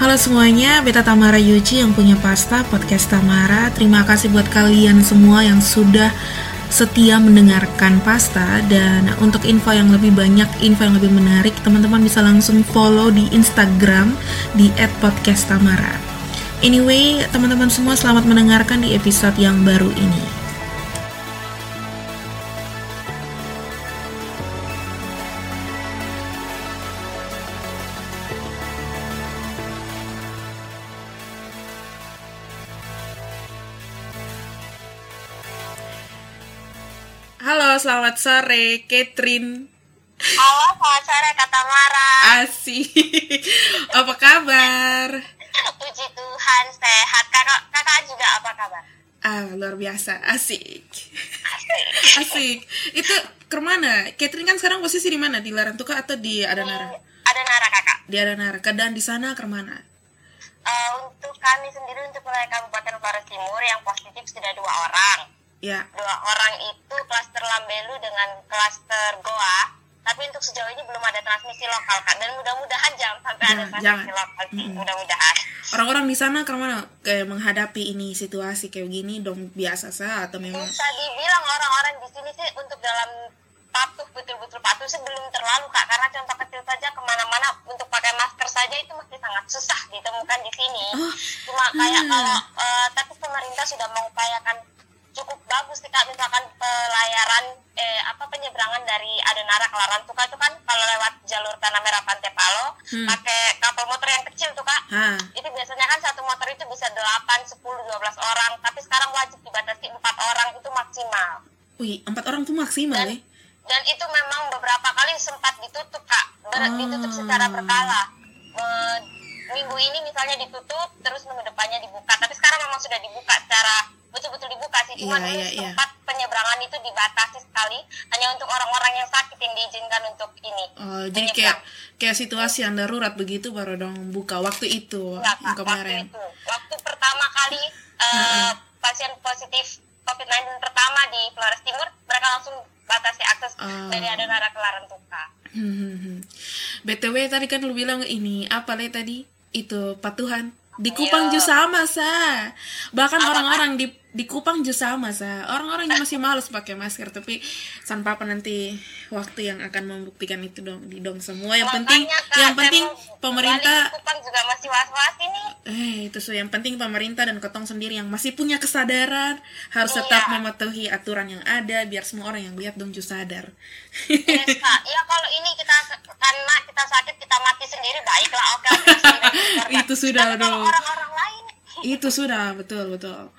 Halo semuanya, Beta Tamara Yuji yang punya pasta podcast Tamara. Terima kasih buat kalian semua yang sudah setia mendengarkan pasta dan untuk info yang lebih banyak, info yang lebih menarik, teman-teman bisa langsung follow di Instagram di @podcasttamara. Anyway, teman-teman semua selamat mendengarkan di episode yang baru ini. Sore, Catherine. Halo, selamat sore, Kata Mara. Asik. Apa kabar? Puji Tuhan, sehat. Kakak, kakak juga apa kabar? Ah, luar biasa. Asik. Asik. Asik. Itu ke mana? Catherine kan sekarang posisi di mana? Di Larantuka atau di Adanara? Ada Nara, kakak. Di Adanara. Keadaan di sana ke mana? Eh, untuk kami sendiri, untuk wilayah Kabupaten Flores Timur, yang positif sudah dua orang. Ya. Dua orang itu klaster Lambelu dengan klaster Goa. Tapi untuk sejauh ini belum ada transmisi lokal, Kak. Dan mudah-mudahan jangan sampai ada Jangan, transmisi jangan. lokal sih. Mm-mm. Mudah-mudahan. Orang-orang di sana ke mana? Kayak menghadapi ini situasi kayak gini dong biasa sah atau memang Bisa dibilang orang-orang di sini sih untuk dalam patuh betul-betul patuh sih belum terlalu kak karena contoh kecil saja ke mana-mana untuk pakai masker saja itu masih sangat susah ditemukan di sini Oh, cuma kayak hmm. kalau eh, tapi pemerintah sudah mengupayakan cukup bagus sih kak misalkan pelayaran eh, apa penyeberangan dari Adenara ke Larantuka itu kan kalau lewat jalur Tanah Merah Pantai Palo Hmm. pakai kapal motor yang kecil tuh kak Hah. itu biasanya kan satu motor itu bisa 8, 10, 12 orang tapi sekarang wajib dibatasi empat orang itu maksimal Wih, empat orang tuh maksimal dan, ya? dan itu memang beberapa kali sempat ditutup kak Ber- Ah. ditutup secara berkala Eh, minggu ini misalnya ditutup terus minggu depannya dibuka tapi sekarang memang sudah dibuka secara betul-betul dibuka sih cuma Iya, dulu iya, iya. sempat penyeberangan itu dibatasi sekali hanya untuk orang-orang yang sakit yang diizinkan untuk ini Oh, jadi kayak kayak situasi yang darurat begitu baru dong buka waktu itu Enggak, yang Kak, kemarin. waktu itu waktu pertama kali eh, pasien positif COVID-19 pertama di Flores Timur mereka langsung batasi akses Ah. dari Adenara ke Larantuka Hmm, hmm, hmm. BTW tadi kan lu bilang ini apa le tadi? Itu patuhan. Di Kupang Iya. juga sama sa. Bahkan orang-orang di di Kupang juga sama sa. Orang-orang yang masih males pakai masker tapi San Papa nanti waktu yang akan membuktikan itu dong di dong semua. Yang penting Makanya, Kak, yang penting pemerintah Kupang juga masih was-was ini eh itu so yang penting pemerintah dan ketong sendiri yang masih punya kesadaran harus Iya. tetap mematuhi aturan yang ada biar semua orang yang lihat dong juga sadar. Yes, Kak. Ya kalau ini kita karena kita sakit kita mati sendiri baiklah oke korban. Itu sudah, dong. orang-orang lain itu sudah betul betul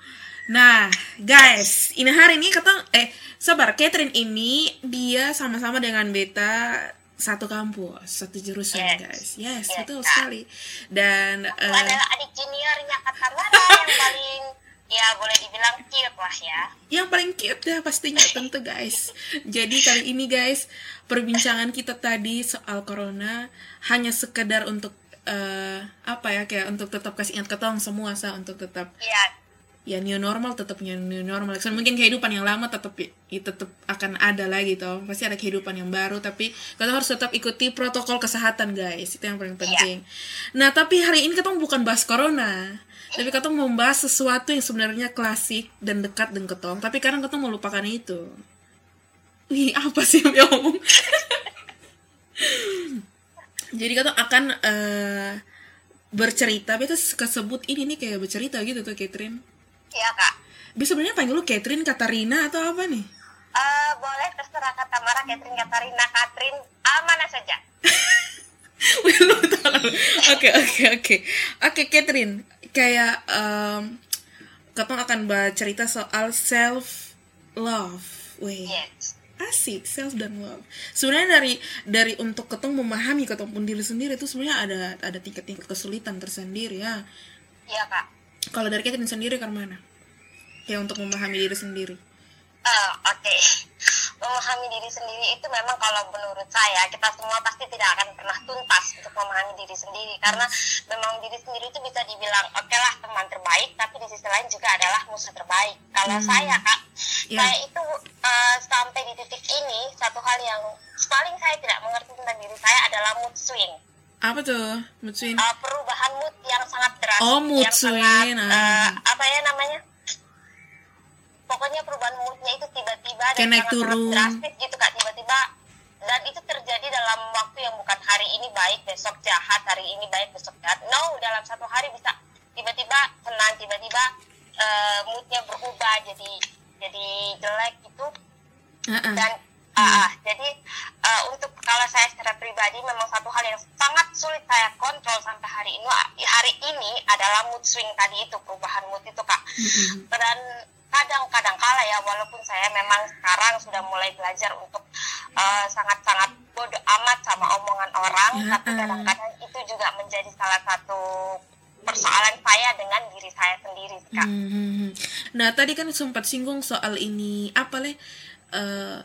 nah guys ini hari ini kata eh sabar Catherine ini dia sama-sama dengan Beta satu kampus satu jurusan Yes. guys yes, Yes, betul sekali dan aku eh, adalah adik juniornya Kak Mara yang paling ya boleh dibilang cute lah ya. yang paling cute ya pastinya tentu guys jadi kali ini guys perbincangan kita tadi soal corona hanya sekedar untuk eh, apa ya kayak untuk tetap kasih ingat ketong semua sa untuk tetap Iya. Ya new normal tetapnya new normal. So, mungkin kehidupan yang lama tetap ya, tetap akan ada lagi toh. Pasti ada kehidupan yang baru tapi kita harus tetap ikuti protokol kesehatan guys. Itu yang paling penting. Nah tapi hari ini kita bukan bahas corona tapi kita mau membahas sesuatu yang sebenarnya klasik dan dekat dengan ketong. Tapi kadang kita melupakan itu. Wih apa sih yang ngomong? Jadi kita akan eh, bercerita itu kesebut ini nih kayak bercerita gitu tuh Catherine Iya Kak. bisa sebenarnya panggil lu Catherine, Katarina atau apa nih? Eh boleh terserah kata Mara, Catherine, Katarina, Katrin, mana saja. Wih, lu tahu. Oke oke oke oke Catherine kayak um, ketong akan bercerita soal self love. Wih Yes. asik self dan love. Sebenarnya dari dari untuk ketong memahami ketong pun diri sendiri itu sebenarnya ada ada tingkat-tingkat kesulitan tersendiri ya. Iya Kak. Kalau dari Catherine sendiri ke mana? Kayak untuk memahami diri sendiri. Eh, Oke, memahami diri sendiri itu memang kalau menurut saya kita semua pasti tidak akan pernah tuntas untuk memahami diri sendiri karena memang diri sendiri itu bisa dibilang oke lah teman terbaik tapi di sisi lain juga adalah musuh terbaik. Kalau Hmm. saya kak, Ya. saya itu eh, sampai di titik ini satu hal yang paling saya tidak mengerti tentang diri saya adalah mood swing. Apa tuh? Mood swing? Uh, perubahan mood yang sangat drastis Oh, mood yang swing, sangat, ah. uh, apa ya namanya? Pokoknya perubahan moodnya itu tiba-tiba dan naik sangat, turun. drastis gitu kak tiba-tiba. Dan itu terjadi dalam waktu yang bukan hari ini baik besok jahat hari ini baik besok jahat. No dalam satu hari bisa tiba-tiba senang tiba-tiba uh, moodnya berubah jadi jadi jelek gitu. Heeh. dan ah, jadi uh, untuk kalau saya secara pribadi memang satu hal yang sangat sulit saya kontrol sampai hari ini hari ini adalah mood swing tadi itu perubahan mood itu kak Mm-mm. dan kadang-kadang kala ya walaupun saya memang sekarang sudah mulai belajar untuk uh, sangat-sangat bodoh amat sama omongan orang Ya, tapi ah. kadang-kadang itu juga menjadi salah satu persoalan saya dengan diri saya sendiri kak Hmm. Nah tadi kan sempat singgung soal ini apa leh eh,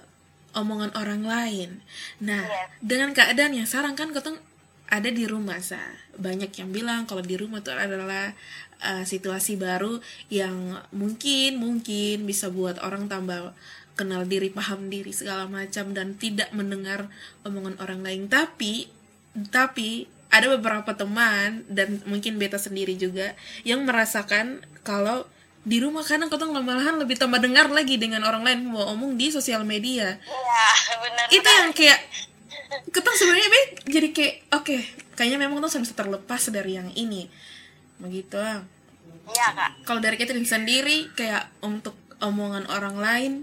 omongan orang lain. Nah Iya. dengan keadaan yang sekarang kan ketong ada di rumah sa banyak yang bilang kalau di rumah itu adalah eh, situasi baru yang mungkin mungkin bisa buat orang tambah kenal diri paham diri segala macam dan tidak mendengar omongan orang lain tapi tapi ada beberapa teman dan mungkin beta sendiri juga yang merasakan kalau di rumah kadang ketong malahan lebih tambah dengar lagi dengan orang lain mau omong di sosial media. Iya benar itu yang kayak ketong sebenarnya Be, jadi kayak oke kayaknya memang ketong bisa terlepas dari yang ini. Begitu. Ah. iya kak. Kalau dari Catherine sendiri kayak untuk omongan orang lain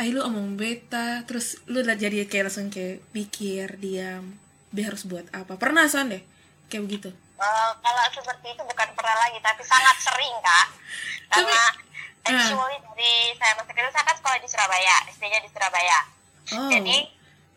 ayo lu omong beta terus lu udah jadi kayak langsung kayak pikir diam be harus buat apa? Pernah san deh? Kayak begitu Eh, kalau seperti itu bukan pernah lagi tapi sangat sering kak. Karena Tapi- actually dari saya masih kecil saya kan sekolah di Surabaya SD-nya di Surabaya. Oh. Jadi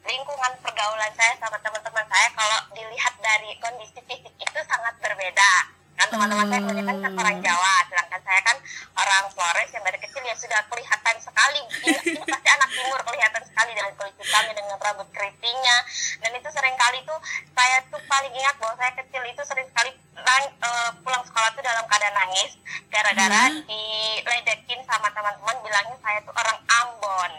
lingkungan pergaulan saya sama teman-teman saya kalau dilihat dari kondisi fisik itu sangat berbeda. Kan teman-teman saya kebanyakan kan orang Jawa sedangkan saya kan orang Flores yang dari kecil ya sudah kelihatan sekali. Ini, ini pasti anak timur kelihatan sekali dengan kulit hitamnya dengan rambut keritingnya. Dan itu sering kali tuh saya paling ingat bahwa saya kecil itu sering sekali nang- eh, pulang sekolah tuh dalam keadaan nangis gara-gara Hmm. diledekin sama teman-teman bilangnya saya tuh orang Ambon.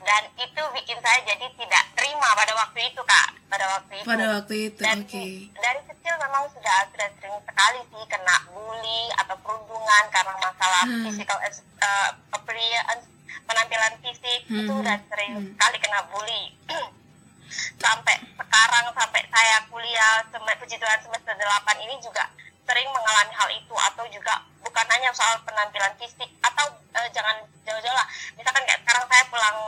Dan itu bikin saya jadi tidak terima pada waktu itu kak. Pada waktu itu. Pada waktu itu dan oke. dari kecil memang sudah sudah sering sekali sih kena bully atau perundungan karena masalah Hmm. physical uh, appearance penampilan fisik. Hmm, itu hmm, udah sering hmm. sekali kena bully sampai sekarang sampai saya kuliah puji Tuhan semester 8 ini juga sering mengalami hal itu atau juga bukan hanya soal penampilan fisik atau eh, jangan jauh-jauh lah misalkan kayak sekarang saya pulang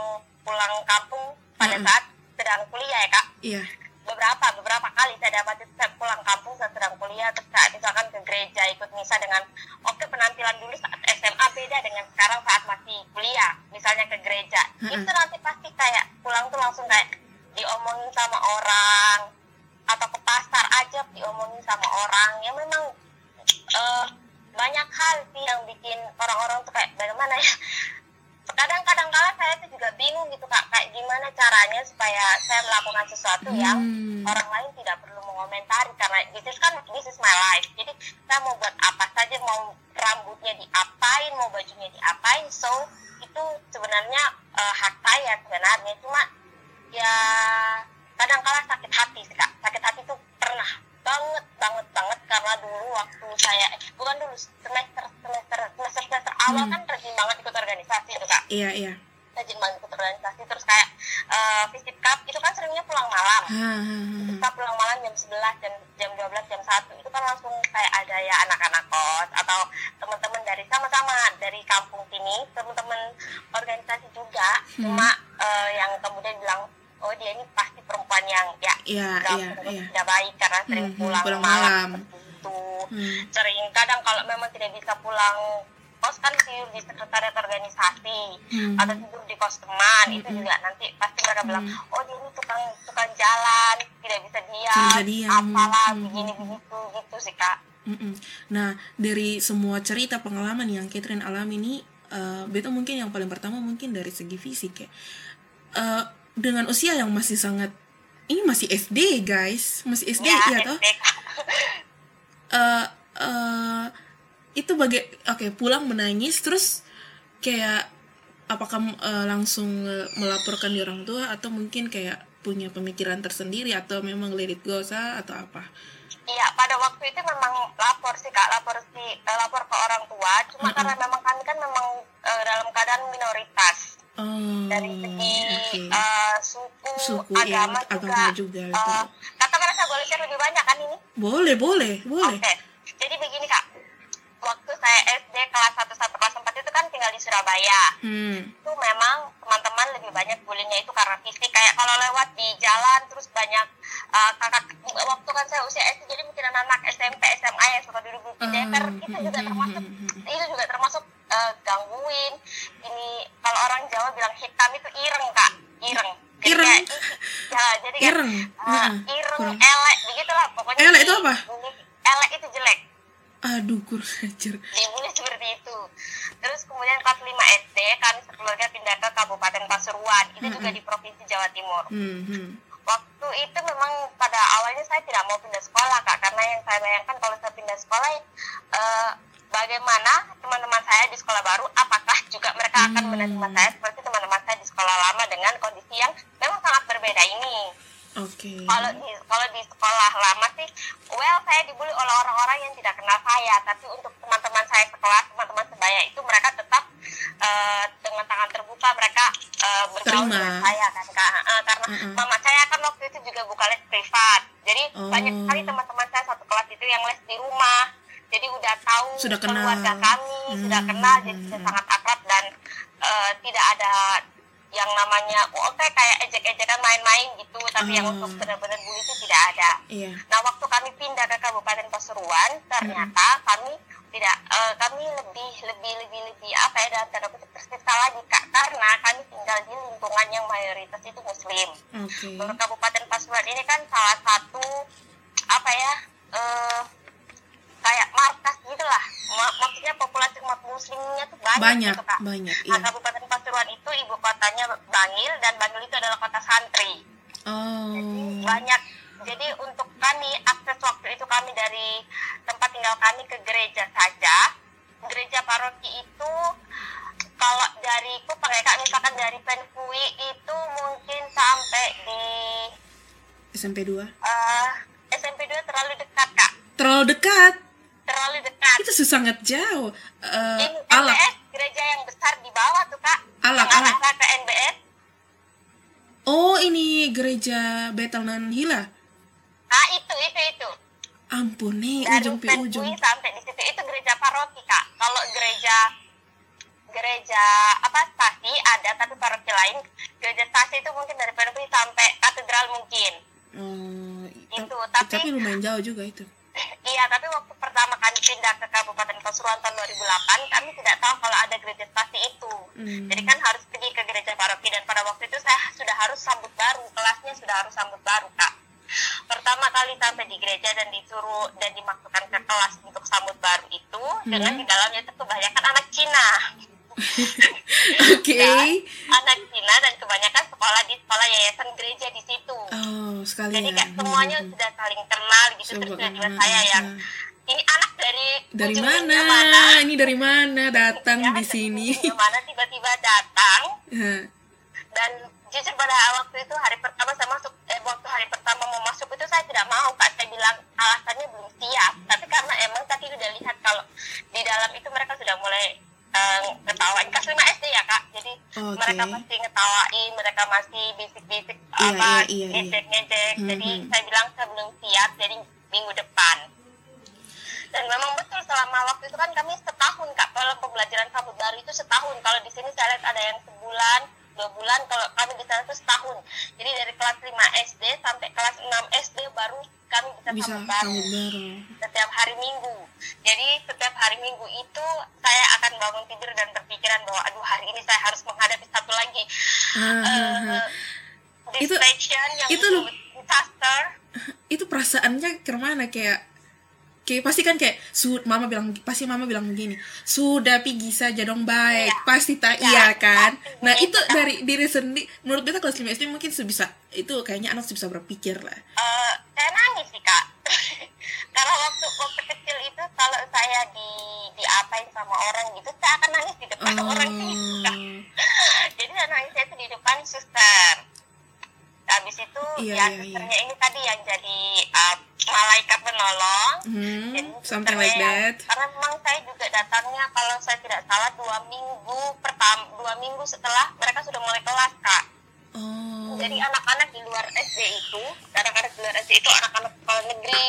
pulang kampung pada Mm-mm. saat sedang kuliah ya kak iya beberapa beberapa kali saya dapat saya pulang kampung saat sedang kuliah terus saat misalkan ke gereja ikut misa dengan oke penampilan dulu saat SMA beda dengan sekarang saat masih kuliah misalnya ke gereja Mm-mm. itu nanti pasti kayak pulang tuh langsung kayak diomongin sama orang atau ke pasar aja diomongin sama orang. Ya memang eh, banyak hal sih yang bikin orang-orang tuh kayak bagaimana ya? Kadang-kadang kala saya tuh juga bingung gitu kak. Kayak gimana caranya supaya saya melakukan sesuatu yang Hmm. orang lain tidak perlu mengomentari karena this is kan this is my life. Jadi saya mau buat apa saja mau rambutnya diapain mau bajunya diapain so itu sebenarnya eh, hak saya sebenarnya. Cuma ya kadang kala sakit hati sih kak. Sakit hati tuh pernah banget banget banget. Karena dulu waktu saya eh, bukan dulu semester semester semester semester awal Hmm. kan rajin banget ikut organisasi itu kak. Iya iya. Rajin banget ikut organisasi. Terus kayak eh visit cup itu kan seringnya pulang malam. Ha. kita pulang malam jam 11 jam jam 12 jam 1 itu kan langsung kayak ada ya anak-anak kos atau teman-teman dari sama-sama dari kampung sini teman-teman organisasi juga. Hmm. cuma eh, yang kemudian bilang ya nggak iya, tidak- iya. tidak baik karena sering Hmm, pulang, pulang malam, malam. itu Hmm. sering kadang kalau memang tidak bisa pulang kos kan tidur di sekretariat organisasi Hmm. atau tidur di kos teman itu Hmm. juga nanti pasti mereka bilang Hmm. oh dia ini tukang tukang jalan tidak bisa diam, Tidak diam. apalah Hmm. begini begitu gitu sih kak Mm-mm. Nah, dari semua cerita pengalaman yang Catherine alami ini, eh Beto mungkin yang paling pertama mungkin dari segi fisik ya. Eh, dengan usia yang masih sangat ini masih SD guys, masih SD ya, toh. SD, Kak. Eh, eh, itu bagai oke pulang menangis terus kayak apakah eh, langsung eh, melaporkan di orang tua atau mungkin kayak punya pemikiran tersendiri atau memang let it go sah atau apa Iya, pada waktu itu memang lapor sih kak, lapor si eh, lapor ke orang tua. Cuma Mm-mm. karena memang kami kan memang eh, dalam keadaan minoritas oh dari segi oke eh, suku, suku ya agama juga. agama juga Eh, betul. kakak merasa boleh share lebih banyak kan ini? boleh boleh boleh Oke, jadi begini kak, waktu saya SD kelas 1 sampai kelas 4 itu kan tinggal di Surabaya. hmm Itu memang teman-teman lebih banyak bullyingnya itu karena fisik. Kayak kalau lewat di jalan terus banyak uh, kakak waktu kan saya usia SD jadi mungkin anak SMP SMA yang suka duduk di DPR itu juga termasuk hmm, itu juga termasuk uh, gangguin. Ini kalau orang Jawa bilang hitam itu ireng kak, ireng. Jadi Ireng? kayak- ya, jadi Ireng? uh, ireng, kurang. elek, begitulah pokoknya. Elek itu apa? Elek itu jelek aduh kurang ajar dibully seperti itu. Terus kemudian kelas 5 SD kami sekeluarga pindah ke Kabupaten Pasuruan. Itu juga Mm-mm. di Provinsi Jawa Timur. hmm hmm Waktu itu memang pada awalnya saya tidak mau pindah sekolah kak karena yang saya bayangkan kalau saya pindah sekolah eh, bagaimana teman-teman saya di sekolah baru? Apakah juga mereka akan menerima saya seperti teman-teman saya di sekolah lama dengan kondisi yang memang sangat berbeda ini? Oke. Kalau di kalau di sekolah lama sih well saya dibully oleh orang-orang yang tidak kenal saya. Tapi untuk teman-teman saya sekelas teman-teman sebaya itu mereka tetap eh, dengan tangan terbuka mereka eh, bergaul dengan saya kan Kak. Eh, karena Mm-mm. mama saya kan waktu itu juga buka les privat. Jadi Oh. banyak sekali teman-teman saya satu kelas itu yang les di rumah jadi udah tahu Sudah kenal. keluarga kami sudah Hmm. kenal jadi sudah Hmm. sangat akrab dan eh, tidak ada yang namanya oh, oke kayak ejek-ejekan main-main gitu tapi yang Ah. untuk benar-benar bully itu tidak ada iya Nah, waktu kami pindah ke Kabupaten Pasuruan, ternyata kami tidak eh, kami lebih lebih lebih lebih apa ya dalam tanda kutip tersiksa lagi kak karena kami tinggal di lingkungan yang mayoritas itu muslim. oke Untuk Kabupaten Pasuruan ini kan salah satu apa ya eh, kayak markas gitulah. Ma- maksudnya populasi umat muslimnya tuh banyak, banyak gitu kak. banyak Nah, iya. Kabupaten Pasuruan itu ibu kotanya Bangil dan Bangil itu adalah kota santri. Oh. banyak. Jadi untuk kami akses waktu itu kami dari tempat tinggal kami ke gereja saja. Gereja paroki itu kalau dari ku pakai kak misalkan dari Penfui itu mungkin sampai di SMP 2 eh, SMP 2 terlalu dekat kak. Terlalu dekat terlalu dekat. Itu susah sangat jauh. Eh, ini alak. gereja yang besar di bawah tuh kak. Alak, alak. ke NBS oh ini gereja Betel Nan Hila? Nah itu itu itu. Ampun nih dari ujung pi ujung. sampai di situ. Itu gereja paroki kak. Kalau gereja gereja apa stasi ada tapi paroki lain gereja stasi itu mungkin dari Penfui sampai katedral mungkin. Oh, Itu, ta- tapi- tapi lumayan jauh juga itu iya tapi waktu pertama kali pindah ke Kabupaten Pasuruan tahun 2008 kami tidak tahu kalau ada gereja stasi itu. Hmm. jadi kan harus pergi ke gereja paroki dan pada waktu itu saya sudah harus sambut baru kelasnya sudah harus sambut baru kak. Pertama kali sampai di gereja dan disuruh dan dimasukkan ke kelas untuk sambut baru itu dengan di dalamnya itu kebanyakan anak Cina. Oke. Anak Cina dan kebanyakan sekolah di sekolah yayasan gereja di situ. Oh sekalian. Jadi kayak semuanya sudah saling kenal gitu terus Coba, tiba-tiba ah, saya ah, yang ah. ini anak dari dari mana? dunia ini dari mana? Datang Ya, di sini. mana tiba-tiba datang. Hah. dan jujur pada waktu itu hari pertama saya masuk eh waktu hari pertama mau masuk itu saya tidak mau kak. Saya bilang alasannya belum siap. Tapi karena emang tadi udah lihat kalau di dalam itu mereka sudah mulai eh, ngetawain kelas 5 SD ya kak jadi Oke. mereka masih ngetawain mereka masih bisik-bisik Iya, apa iya, iya, iya. ngejek-ngejek jadi Mhm. saya bilang saya belum siap jadi minggu depan dan memang betul selama waktu itu kan kami setahun kak kalau pembelajaran sambut baru itu setahun kalau di sini saya lihat ada yang sebulan dua bulan kalau kami di sana itu setahun. Jadi dari kelas 5 SD sampai kelas 6 SD baru kami bisa, bisa sambut baru setiap hari minggu. Jadi setiap hari minggu itu saya akan bangun tidur dan berpikiran bahwa aduh hari ini saya harus menghadapi satu lagi. Ah, ah, eh, ah. Itu- yang itu lu- disaster. Itu perasaannya ke mana? Kayak kayak pasti kan kayak su mama bilang pasti mama bilang begini sudah pergi saja dong baik. Iya. pasti tak Iya, iya kan? nah itu dari diri sendiri menurut beta kelas 5 SD mungkin sebisa itu kayaknya anak bisa berpikir lah. Eh, saya nangis sih kak. Karena waktu waktu kecil itu kalau saya di diapain sama orang gitu saya akan nangis di depan orang itu kak. Oh jadi saya nangisnya itu di depan suster. Habis itu Iya, ya iya, iya. ini tadi yang jadi uh, malaikat penolong Hmm, Jadi something like that. karena memang saya juga datangnya kalau saya tidak salah dua minggu pertama dua minggu setelah mereka sudah mulai kelas kak. Oh. jadi anak-anak di luar SD itu anak-anak di luar SD itu anak-anak sekolah negeri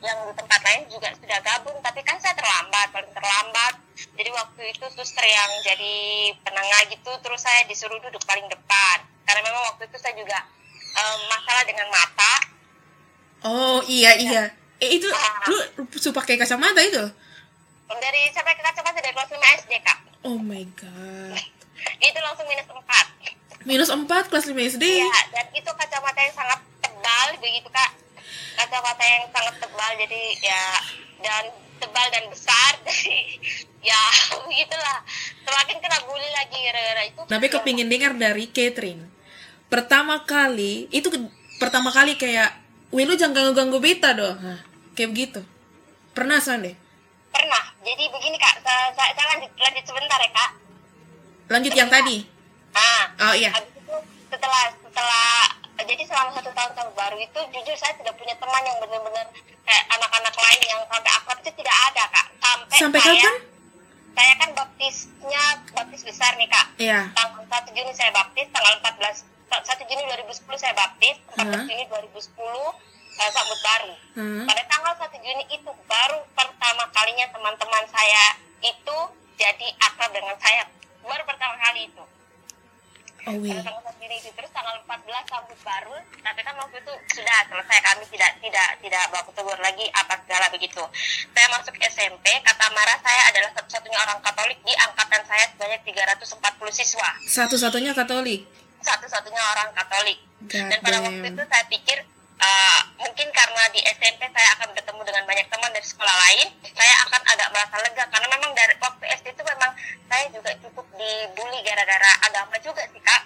yang di tempat lain juga sudah gabung tapi kan saya terlambat paling terlambat. Jadi waktu itu suster yang jadi penengah gitu terus saya disuruh duduk paling depan. Karena memang waktu itu saya juga em, masalah dengan mata Oh, iya iya. Eh itu lu suka pakai kacamata itu? dari sampai ke kacamata dari kelas 5 SD kak Oh my god. itu langsung minus 4 Minus 4 kelas 5 SD. Iya, dan itu kacamata yang sangat tebal begitu kak. Kacamata yang sangat tebal jadi ya dan tebal dan besar jadi ya begitulah. Semakin kena bully lagi gara-gara itu. Tapi kepingin dengar dari Catherine. Pertama kali, itu ke- pertama kali kayak, Wih lu jangan ganggu-ganggu beta dong. Nah, kayak begitu. Pernah San deh. pernah. Jadi begini kak, saya, saya, saya lanjut, lanjut sebentar ya kak. Lanjut yang tadi. Nah, Oh iya. habis itu setelah setelah jadi selama satu tahun tahun baru itu jujur saya tidak punya teman yang benar-benar kayak anak-anak lain yang sampai akrab itu tidak ada kak. Sampai, Sampai saya, kapan? Saya kan baptisnya baptis besar nih kak. Iya. tanggal 1 Juni saya baptis, tanggal 14 1 Juni 2010 saya baptis, 14 Hah? Juni 2010 saya sambut baru. Hmm. Pada tanggal 1 Juni itu baru pertama kalinya teman-teman saya itu jadi akrab dengan saya. Baru pertama kali itu. Oh wih. Pada tanggal 1 Juni itu terus tanggal 14 sambut baru, tapi kan waktu itu sudah selesai kami tidak tidak tidak baku tegur lagi apa segala begitu. Saya masuk SMP, kata Mara saya adalah satu-satunya orang Katolik di angkatan saya sebanyak 340 siswa Satu-satunya Katolik. Satu-satunya orang Katolik. God Dan pada damn. waktu itu saya pikir uh, mungkin karena di SMP saya akan bertemu dengan banyak teman dari sekolah lain, saya akan agak merasa lega karena memang dari waktu SD itu memang saya juga cukup dibully gara-gara agama juga sih kak.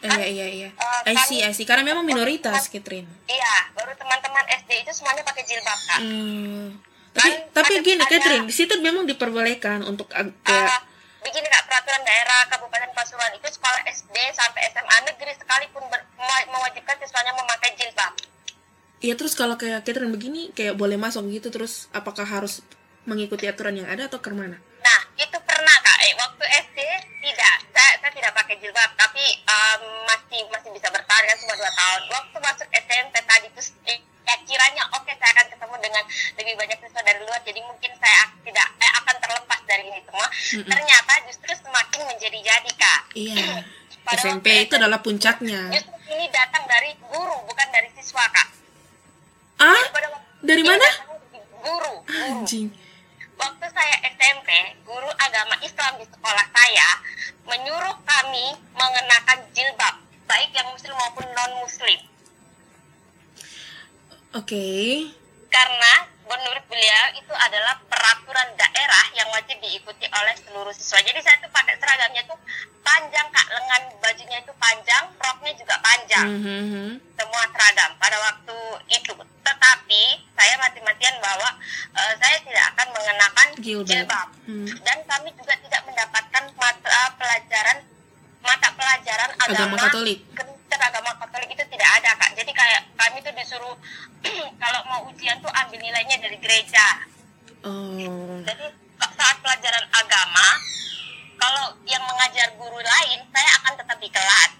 Oh, iya iya iya. Eh, I see I see. Karena memang minoritas, Catherine. Iya, baru teman-teman SD itu semuanya pakai jilbab kak. Hmm. Tapi Kan tapi gini ada- Catherine, di situ memang diperbolehkan untuk kayak Ah, begini kak peraturan daerah Kabupaten Pasuruan itu sekolah SD sampai SMA negeri sekalipun ber- me- mewajibkan siswanya memakai jilbab. Iya terus kalau kayak Catherine begini kayak boleh masuk gitu terus apakah harus mengikuti aturan yang ada atau ke mana? Nah, itu pernah kak. Eh, waktu SD tidak, saya, saya tidak pakai jilbab, tapi em, masih masih bisa bertahan kan cuma dua tahun. Waktu masuk SMP tadi terus eh, ya kiranya oke saya akan ketemu dengan lebih banyak siswa dari luar, jadi mungkin saya ak- tidak eh, semua. Ternyata justru semakin menjadi-jadi kak. Iya. Pada SMP itu adalah puncaknya. Justru ini datang dari guru bukan dari siswa kak. Ah? Dari mana? Guru, guru. Anjing. Waktu saya SMP, guru agama Islam di sekolah saya menyuruh kami mengenakan jilbab, baik yang muslim maupun non-muslim. Oke. Karena menurut beliau itu adalah peraturan daerah yang wajib diikuti oleh seluruh siswa. Jadi saya tuh pakai seragamnya tuh panjang kak, lengan bajunya itu panjang, roknya juga panjang. Mhm. semua seragam pada waktu itu. Tetapi saya mati-matian bahwa eh, saya tidak akan mengenakan Jilbab. jilbab. Hmm. Dan kami juga tidak mendapatkan mata pelajaran mata pelajaran Agama agama, Katolik. Kristen agama Katolik itu tidak ada kak. Jadi kayak kami tuh disuruh kalau mau ujian tuh ambil nilainya dari gereja. Oh. Jadi saat pelajaran agama, kalau yang mengajar guru lain, saya akan tetap di kelas.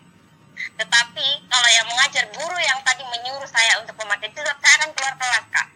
Tetapi kalau yang mengajar guru yang tadi menyuruh saya untuk memakai jilbab, saya akan keluar kelas, Kak.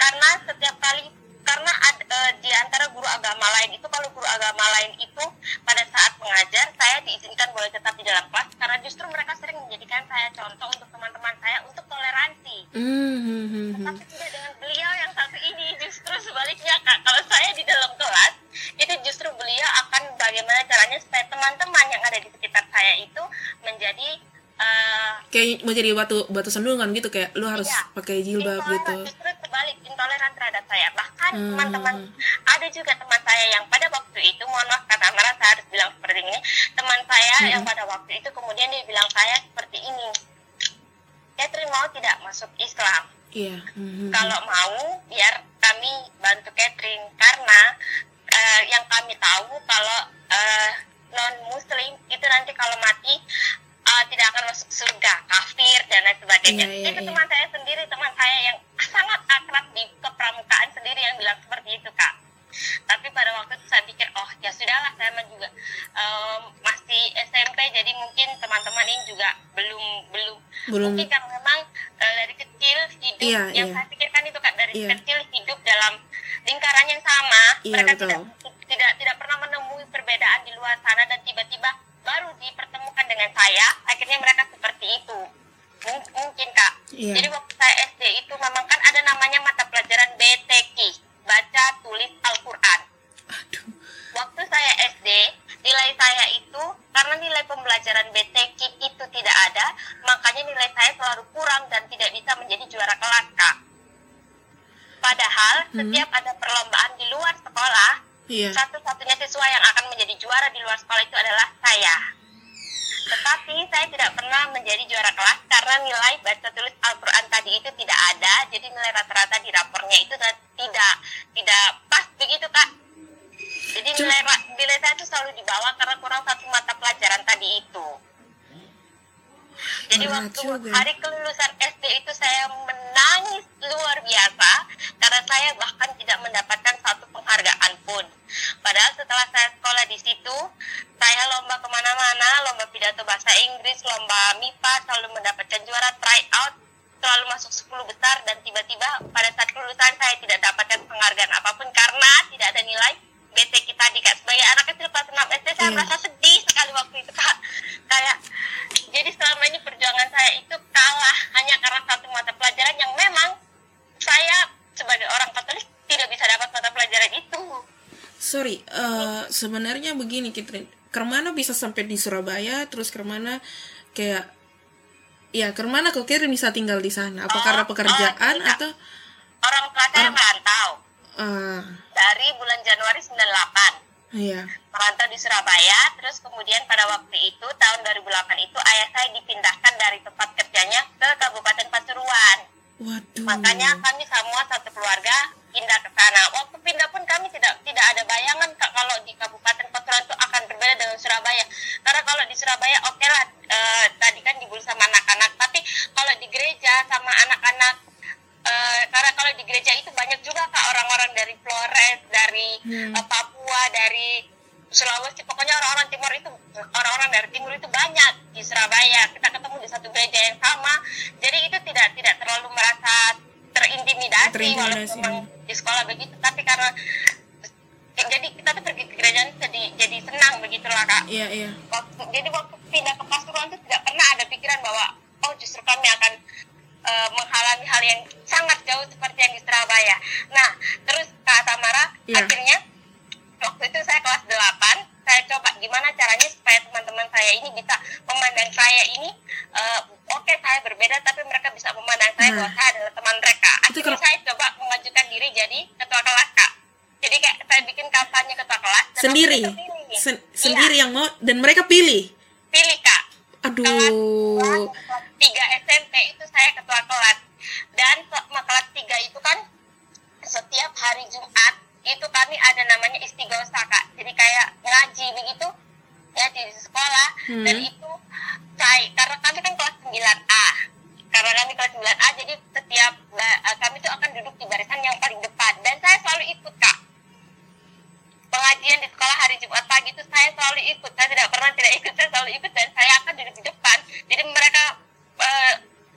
Karena setiap kali karena ad, eh, di antara guru agama lain itu kalau guru agama lain itu pada saat mengajar saya diizinkan boleh tetap di dalam kelas karena justru mereka sering menjadikan saya contoh untuk teman-teman saya untuk toleransi Mhm. tapi tidak dengan beliau yang satu ini justru sebaliknya kak kalau saya di dalam kelas itu justru beliau akan bagaimana caranya supaya teman-teman yang ada di sekitar saya itu menjadi eh, Kayak mau jadi batu batu sandungan gitu kayak lu harus Iya. pakai jilbab gitu. justru saya bahkan Hmm. teman-teman ada juga teman saya yang pada waktu itu mohon maaf kata Mara saya harus bilang seperti ini teman saya Hmm. yang pada waktu itu kemudian dia bilang saya seperti ini Catherine mau tidak masuk Islam Iya. Mhm. kalau mau biar kami bantu catering karena eh, yang kami tahu kalau non muslim itu nanti kalau mati uh, tidak akan masuk surga, kafir dan lain sebagainya. Iya, iya, itu iya. teman saya sendiri, teman saya yang sangat akrab di kepramukaan sendiri yang bilang seperti itu kak. Tapi pada waktu itu saya pikir, oh ya sudahlah, saya juga em, masih SMP, jadi mungkin teman-teman ini juga belum belum, Belum. mungkin karena memang eh, dari kecil hidup Iya, yang iya. saya pikirkan itu kak dari Iya. kecil hidup dalam lingkaran yang sama, Iya, mereka betul. tidak tidak tidak pernah menemui perbedaan di luar sana dan tiba-tiba baru dipertemukan dengan saya akhirnya mereka seperti itu. Mung- mungkin kak. Iya. jadi waktu saya SD itu memang kan ada namanya mata pelajaran BTQ baca tulis Al-Quran. Aduh. Waktu saya SD nilai saya itu karena nilai pembelajaran BTQ itu tidak ada makanya nilai saya selalu kurang dan tidak bisa menjadi juara kelas kak. Padahal Hmm. setiap ada perlombaan di luar sekolah iya satu-satunya siswa yang akan menjadi juara di luar sekolah itu adalah saya. Tetapi saya tidak pernah menjadi juara kelas karena nilai baca tulis Al-Quran tadi itu tidak ada, jadi nilai rata-rata di rapornya itu tidak tidak pas begitu kak. Jadi nilai nilai saya itu selalu di bawah karena kurang satu mata pelajaran tadi itu. Jadi Berat waktu juga. hari kelulusan SD itu saya menangis luar biasa karena saya bahkan tidak mendapatkan satu penghargaan pun. Padahal setelah saya sekolah di situ, saya lomba ke mana-mana, lomba pidato bahasa Inggris, lomba MIPA, selalu mendapatkan juara tryout, selalu masuk 10 besar dan tiba-tiba pada saat kelulusan saya tidak dapatkan penghargaan apa pun karena tidak ada nilai BT kita di Kak. Sebagai anak kecil kelas 6 SD saya Iya. merasa sedih sekali waktu itu Kak. Kayak jadi selama ini perjuangan saya itu kalah hanya karena satu mata pelajaran yang memang saya sebagai orang Katolik tidak bisa dapat mata pelajaran itu. sorry eh, sebenarnya begini Kitrin ke mana bisa sampai di Surabaya terus ke mana kayak ya ke mana kok Kitrin bisa tinggal di sana apa Oh, karena oh, pekerjaan tidak. atau Orang tua saya merantau ah. Dari bulan Januari 98 iya. Merantau di Surabaya terus kemudian pada waktu itu tahun 2008 itu ayah saya dipindahkan dari tempat kerjanya ke Kabupaten Pasuruan. Waduh. Makanya kami semua satu keluarga pindah ke sana. Waktu pindah pun kami tidak tidak ada bayangan Kak, kalau di Kabupaten selalu ikut saya tidak pernah tidak ikut saya selalu ikut dan saya akan duduk di depan jadi mereka eh,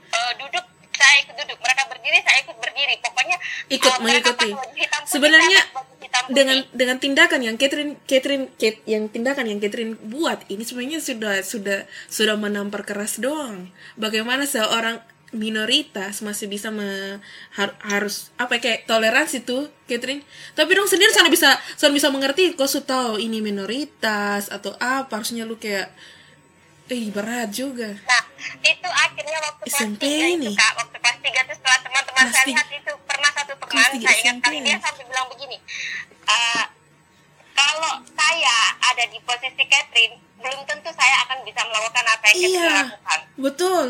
eh, duduk saya ikut duduk mereka berdiri saya ikut berdiri pokoknya Ikut mereka mengikuti. hitam putih, Sebenarnya hitam putih. dengan dengan tindakan yang Catherine Catherine Kate, yang tindakan yang Catherine buat ini sebenarnya sudah sudah sudah menampar keras doang. Bagaimana seorang minoritas masih bisa me- har- harus apa ya, kayak toleransi tuh Catherine. Tapi dong sendiri sana bisa sana bisa mengerti kok su tahu ini minoritas atau apa harusnya lu kayak eh berat juga. Nah, itu akhirnya waktu kelas SMP 3 itu ini. kak, waktu kelas 3 itu setelah teman-teman Kelas saya tiga. lihat itu pernah satu teman, Kelas tiga saya ingat kali dia sampai bilang begini, "Eh, kalau saya ada di posisi Catherine, belum tentu saya akan bisa melakukan apa yang Catherine Iya, lakukan. betul.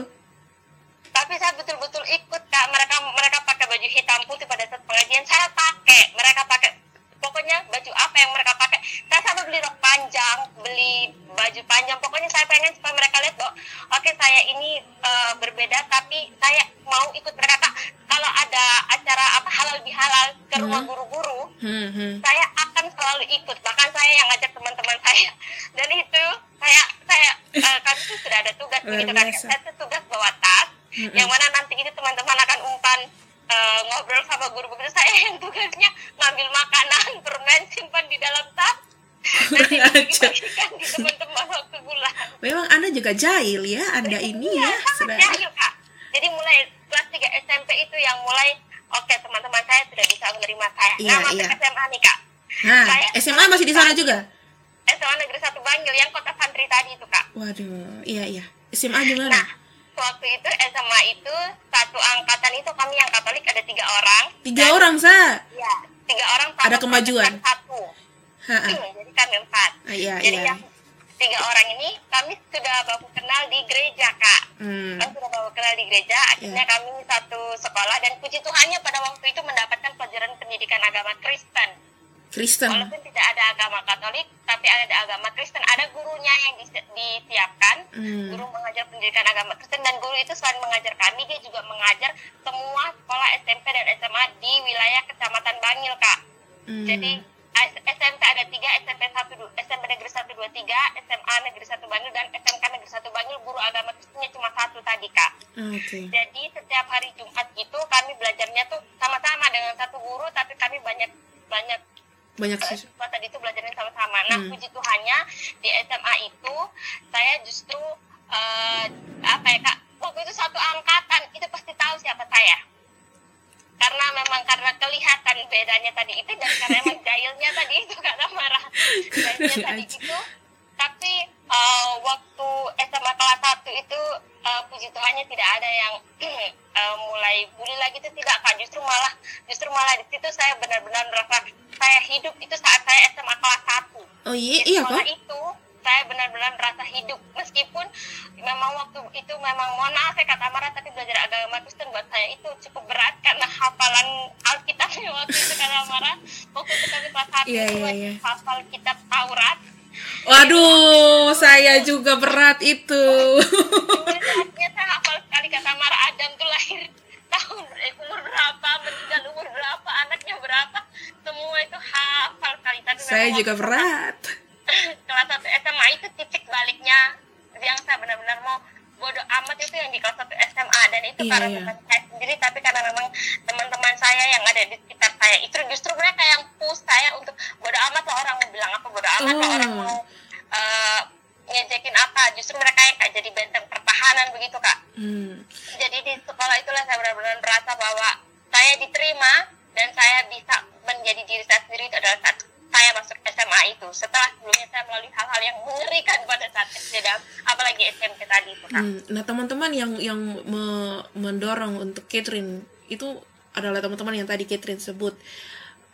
Tapi saya betul-betul ikut kak, mereka mereka pakai baju hitam putih pada saat pengajian, saya pakai, mereka pakai. Pokoknya baju apa yang mereka pakai? Saya sampai beli rok panjang beli baju panjang. Pokoknya saya pengen supaya mereka lihat bahwa oke saya ini uh, berbeda tapi saya mau ikut mereka. Kak. kalau ada acara apa halal bihalal ke rumah Hmm. guru-guru Hmm, hmm. saya akan selalu ikut. Bahkan saya yang ngajak teman-teman saya. Dan itu saya saya kami tuh sudah ada tugas begitu kan saya tugas bawa tas Mm-mm. yang mana nanti itu teman-teman akan umpan eh, ngobrol sama guru begitu saya yang tugasnya ngambil makanan permen simpan di dalam tas nanti Kurang ajar. dibagikan di teman-teman waktu bulan Memang Anda juga jahil ya, Anda ini Iya, ya. sangat Sudah. jahil, Kak. Jadi mulai kelas 3 SMP itu yang mulai oke teman-teman saya sudah bisa menerima saya. Iya, nah, masuk iya. SMA nih, Kak. Nah, Saya- SMA masih di sana juga? SMA Negeri 1 Bangil yang kota santri tadi itu, Kak. Waduh, iya iya. SMA gimana? Nah, waktu itu SMA itu satu angkatan itu kami yang Katolik ada tiga orang. Tiga Dan- orang, Sa. Iya, tiga orang. Ada kemajuan? Satu. Ha, ha. Hmm, jadi kami empat. Ah, iya, jadi iya. yang tiga orang ini kami sudah baku kenal di gereja, Kak. Hmm. Kami sudah bawa kenal di gereja, akhirnya Iya. kami satu sekolah dan puji Tuhannya pada waktu itu mendapatkan pelajaran pendidikan agama Kristen. Kristen. Walaupun tidak ada agama Katolik, tapi ada agama Kristen. Ada gurunya yang disi- disiapkan, Hmm. guru mengajar pendidikan agama Kristen dan guru itu selain mengajar kami, dia juga mengajar semua sekolah SMP dan SMA di wilayah Kecamatan Bangil, Kak. Hmm. Jadi SMP ada tiga, SMP satu, SMP negeri satu dua tiga, SMA negeri satu Bangil dan SMK negeri satu Bangil guru agama Kristennya cuma satu tadi kak. Oke. Jadi setiap hari Jumat itu kami belajarnya tuh sama-sama dengan satu guru, tapi kami banyak banyak Banyak sih. siswa tadi itu belajarnya sama-sama. Nah Hmm. puji Tuhannya di SMA itu saya justru eh, apa ya kak? Waktu itu satu angkatan itu pasti tahu siapa saya karena memang karena kelihatan bedanya tadi itu dan karena emang jahilnya tadi itu karena marah jahilnya tadi itu tapi eh, waktu SMA kelas 1 itu eh, puji Tuhannya tidak ada yang eh, mulai bully lagi itu tidak kak justru malah justru malah di situ saya benar-benar merasa saya hidup itu saat saya SMA kelas 1 Oh iya, di iya sekolah kok. itu saya benar-benar merasa hidup meskipun memang waktu itu memang mohon maaf ya kata Mara tapi belajar agama Kristen buat saya itu cukup berat karena hafalan Alkitabnya waktu itu kata Mara waktu itu kami kelas satu Iya, itu iya, wajib iya. hafal kitab Taurat Waduh, saya juga berat itu. Akhirnya saya hafal sekali kata Mara Adam tuh lahir tahun eh, umur berapa meninggal umur berapa anaknya berapa semua itu hafal sekali tapi saya juga berat. kelas 1 SMA itu titik baliknya yang saya benar-benar mau bodoh amat itu yang di kelas 1 SMA dan itu Iya, karena iya. bukan saya sendiri tapi karena memang teman-teman saya yang ada di sekitar saya itu justru mereka yang push saya untuk bodoh amat lah orang mau bilang apa bodoh amat lah orang mau eh, ngejekin apa justru mereka yang kayak jadi benteng pertahanan begitu kak. Hmm. jadi di sekolah itulah saya benar-benar merasa bahwa saya diterima dan saya bisa menjadi diri saya sendiri itu adalah saat saya masuk SMA itu. Setelah sebelumnya saya melalui hal-hal yang mengerikan pada saat SD dan apalagi SMP tadi itu kak. Hmm, Nah, teman-teman yang yang me- mendorong untuk Catherine itu adalah teman-teman yang tadi Catherine sebut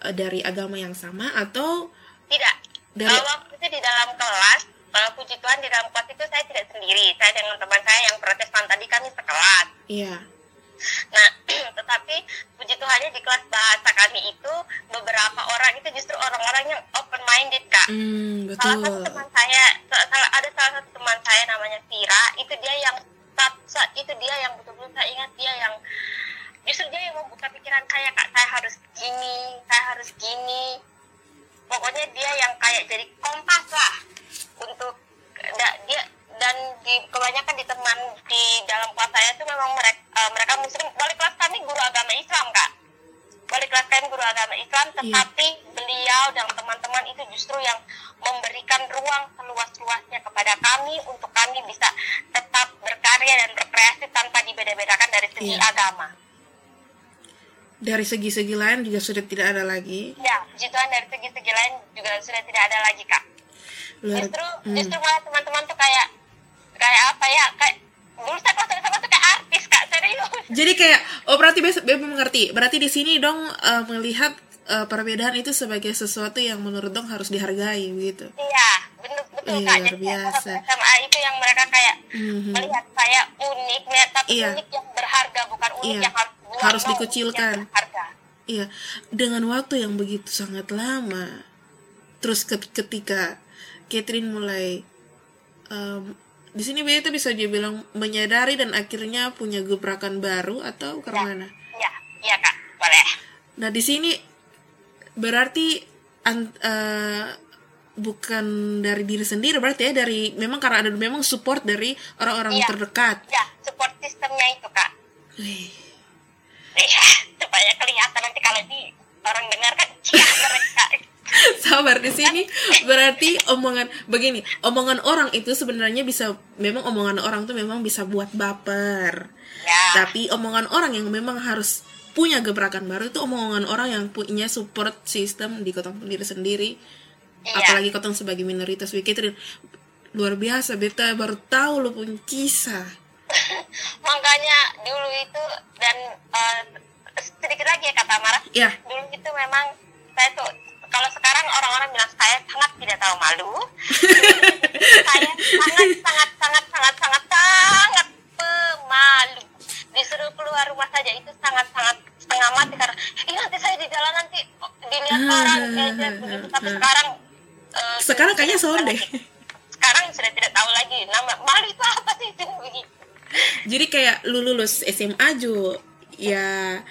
eh, dari agama yang sama atau tidak. Dari- Kalau waktu itu di dalam kelas kalau puji Tuhan di dalam kelas itu saya tidak sendiri saya dengan teman saya yang protestan tadi kami sekelas iya. Nah, tetapi puji Tuhannya di kelas bahasa kami itu beberapa orang itu justru orang-orang yang open minded kak. Hmm, Salah satu betul. teman saya, sa- salah- ada salah satu teman saya namanya Vira, itu dia yang saat, saat itu dia yang betul-betul saya ingat dia yang justru dia yang membuka pikiran saya kak, saya harus gini, saya harus gini. Pokoknya dia yang kayak jadi kompas lah untuk da- dia dan di kebanyakan di teman di dalam kelas saya itu memang mereka mereka muslim balik kelas kami guru agama Islam kak balik kelas kami guru agama Islam tetapi beliau dan teman-teman itu justru yang memberikan ruang seluas-luasnya kepada kami untuk kami bisa tetap berkarya dan berkreasi tanpa dibeda-bedakan dari segi Iya. agama Dari segi-segi lain juga sudah tidak ada lagi. ya puji Tuhan dari segi-segi lain juga sudah tidak ada lagi kak justru hmm. justru malah teman-teman tuh kayak kayak apa ya kayak dulu saya kelas sama tuh kayak artis kak serius Jadi kayak oh berarti Beb Beb mengerti. Berarti di sini dong eh, melihat eh, perbedaan itu sebagai sesuatu yang menurut dong harus dihargai gitu. iya betul betul Iya, kak luar biasa. SMA itu yang mereka kayak Mhm. melihat saya unik nih tapi Iya. unik yang berharga bukan unik Iya. yang harus Harus no, dikucilkan. Iya, dengan waktu yang begitu sangat lama, terus ketika Catherine mulai um, di sini itu bisa dibilang menyadari dan akhirnya punya gebrakan baru atau ke ya, mana? Ya, iya kak, boleh. Nah di sini berarti an, uh, bukan dari diri sendiri berarti ya dari memang karena ada memang support dari orang-orang ya, terdekat. Ya, support sistemnya itu kak. Iya, supaya kelihatan nanti kalau di orang dengar kan cia mereka. Sabar di sini berarti omongan begini, omongan orang itu sebenarnya bisa memang omongan orang tuh memang bisa buat baper. Ya. Tapi omongan orang yang memang harus punya gebrakan baru itu omongan orang yang punya support system di kota sendiri sendiri. Iya. Apalagi kota sebagai minoritas Catherine luar biasa beta baru tahu lo pun kisah makanya dulu itu dan uh, sedikit lagi ya kata Mara yeah. dulu itu memang saya tuh kalau sekarang orang-orang bilang saya sangat tidak tahu malu. Saya sangat sangat sangat sangat sangat sangat pemalu. Disuruh keluar rumah saja itu sangat sangat setengah mati karena ini nanti saya di jalan nanti dilihat orang kayak begitu tapi sekarang uh, sekarang kayaknya sonde sekarang sudah tidak tahu lagi nama malu itu apa sih? Itu jadi kayak lu lulus SMA Jo ya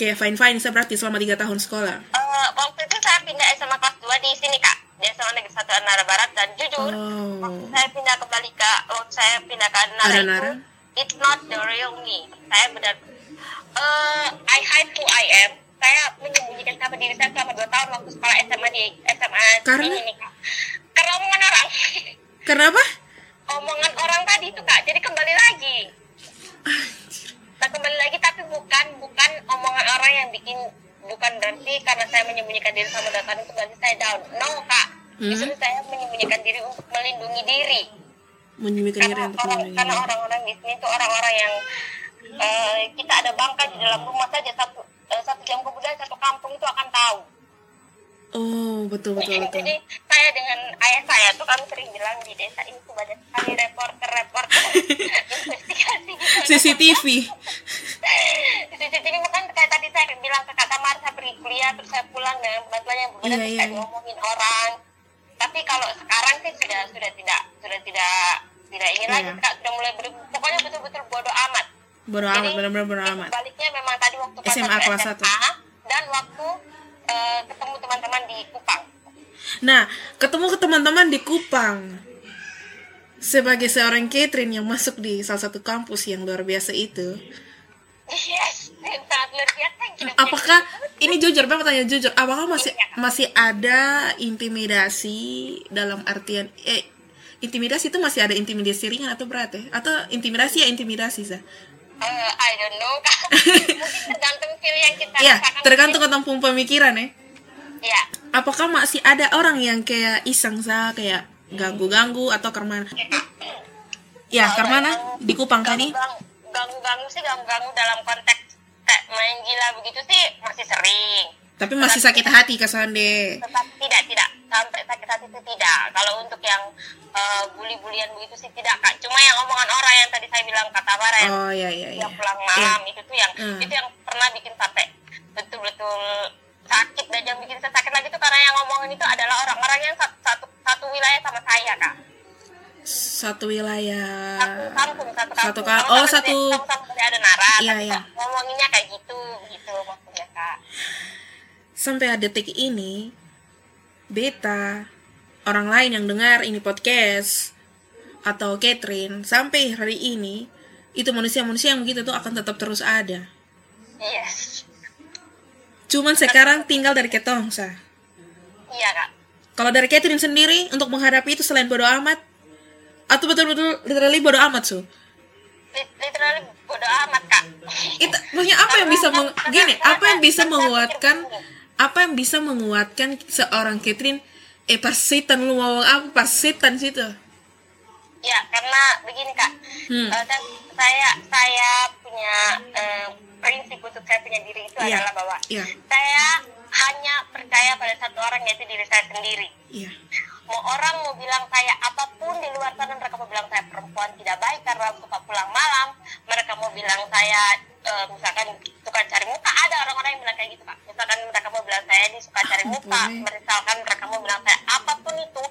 kayak fine fine. Saya berarti selama tiga tahun sekolah. Uh, waktu itu saya pindah SMA kelas 2 di sini kak. Di SMA Negeri Satu Anara Barat. Dan jujur oh. waktu saya pindah kembali ke waktu saya pindah ke Anara itu it's not the real me. Saya benar uh, I hide who I am. Saya menyembunyikan siapa diri saya selama dua tahun waktu sekolah SMA di SMA karena? ini kak. Karena omongan orang. Kenapa omongan orang tadi itu kak. Jadi kembali lagi nah kembali lagi tapi bukan bukan omongan orang yang bikin bukan berarti karena saya menyembunyikan diri sama datang itu berarti saya down. No kak. Hmm? justru saya menyembunyikan diri untuk melindungi diri. Menyembunyikan diri untuk orang, karena orang-orang di sini itu orang-orang yang uh, kita ada bangka di dalam rumah saja satu uh, satu jam kemudian satu kampung itu akan tahu Oh, betul betul betul. Jadi saya dengan ayah saya tuh kami sering bilang di desa ini tuh banyak sekali reporter-reporter investigasi. CCTV. CCTV bukan kayak tadi saya bilang ke Kak Tamar saya pergi kuliah terus saya pulang dengan bantuan yang berbeda iya, iya. ngomongin orang. Tapi kalau sekarang sih sudah sudah tidak sudah tidak tidak ingin iya. lagi Kak sudah mulai ber, pokoknya betul-betul bodoh amat. Bodoh amat benar-benar bodoh amat. Baliknya memang tadi waktu SMA kelas 1 dan waktu uh, ketemu teman-teman di Kupang. Nah, ketemu ke teman-teman di Kupang. Sebagai seorang Catherine yang masuk di salah satu kampus yang luar biasa itu. Yes, sangat luar biasa. Apakah ini jujur, Bang tanya jujur, apakah masih iya. masih ada intimidasi dalam artian eh intimidasi itu masih ada intimidasi ringan atau berat ya? Atau intimidasi ya intimidasi sah? Uh, I don't know kak. Mungkin tergantung feel yang kita Iya, tergantung tentang pemikiran ya. Iya. Apakah masih ada orang yang kayak iseng sah kayak ganggu-ganggu atau ke mana? Ya, ke mana? Di Kupang tadi? Ganggu-ganggu sih ganggu-ganggu dalam konteks kayak main gila begitu sih masih sering tapi masih sakit hati kesan deh. Tetap tidak, tidak. Sampai sakit hati itu tidak. Kalau untuk yang uh, bully-bulian begitu sih tidak, Kak. Cuma yang omongan orang yang tadi saya bilang kata Bara yang oh, iya, iya, iya. pulang malam iya. itu tuh yang hmm. itu yang pernah bikin sampai betul-betul sakit dan yang bikin saya sakit lagi tuh karena yang ngomongin itu adalah orang-orang yang satu, satu satu wilayah sama saya, Kak. Satu wilayah. Satu kampung, satu kampung. Satu kampung. Oh, satu. Sama-sama ada Nara. Iya, iya. Ngomonginnya kayak gitu, gitu maksudnya, Kak sampai detik ini beta orang lain yang dengar ini podcast atau Catherine sampai hari ini itu manusia-manusia yang begitu tuh akan tetap terus ada. Yes. Cuman sekarang tinggal dari ketong sa. Iya kak. Kalau dari Catherine sendiri untuk menghadapi itu selain bodo amat atau betul-betul literally bodo amat su? Literally bodo amat kak. Itu maksudnya apa yang bisa meng, gini? Apa yang bisa menguatkan? Apa yang bisa menguatkan seorang Catherine eh persetan lu mau apa persetan situ ya karena begini kak hmm. uh, saya saya punya uh, prinsip untuk saya punya diri itu yeah. adalah bahwa yeah. saya hanya percaya pada satu orang yaitu diri saya sendiri yeah. mau orang mau bilang saya apa pun di luar sana mereka mau bilang saya perempuan tidak baik karena suka pulang malam mereka mau bilang saya uh, misalkan suka suka cari muka ada orang-orang yang bilang kayak gitu kak misalkan mereka mau bilang saya ini suka cari muka. Misalkan mereka mau bilang saya apa pun itu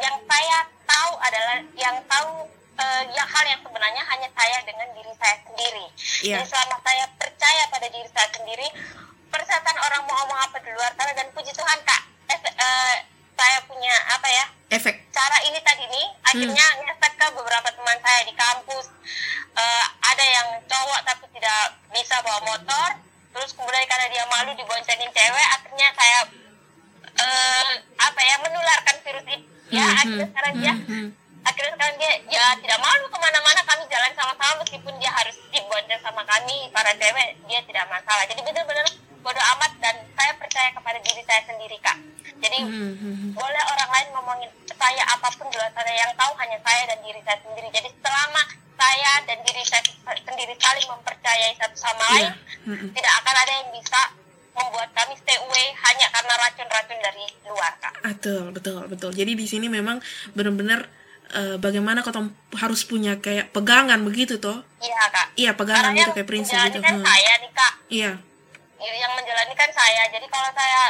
yang saya tahu adalah yang tahu eh, yang hal yang sebenarnya hanya saya dengan diri saya sendiri. Iya. jadi selama saya percaya pada diri saya sendiri persetan orang mau ngomong apa di luar sana dan puji Tuhan kak eh, eh, saya punya apa ya efek. cara ini tadi nih akhirnya ngefek ke beberapa teman saya di kampus. Eh, ada yang cowok tapi tidak bisa bawa motor terus kemudian karena dia malu diboncengin cewek akhirnya saya eh, apa ya menularkan virus itu ya Mhm, akhirnya sekarang dia mhm. akhirnya sekarang dia ya tidak malu ke mana-mana kami jalan sama-sama meskipun dia harus dibonceng sama kami para cewek dia tidak masalah jadi benar-benar bodo amat dan saya percaya kepada diri saya sendiri kak jadi Mhm, mhm. boleh orang lain ngomongin saya apa pun di luar sana yang tahu hanya saya dan diri saya sendiri jadi selama saya dan diri saya sendiri saling mempercayai satu sama Iya. lain Mm-mm. tidak akan ada yang bisa membuat kami stay away hanya karena racun-racun dari luar kak Betul, betul, betul. Jadi di sini memang benar-benar eh, bagaimana kau harus punya kayak pegangan begitu toh? iya kak Iya, pegangan karena gitu kayak prinsip gitu. kan Hmm. saya nih kak Iya. Yang menjalani kan saya jadi kalau saya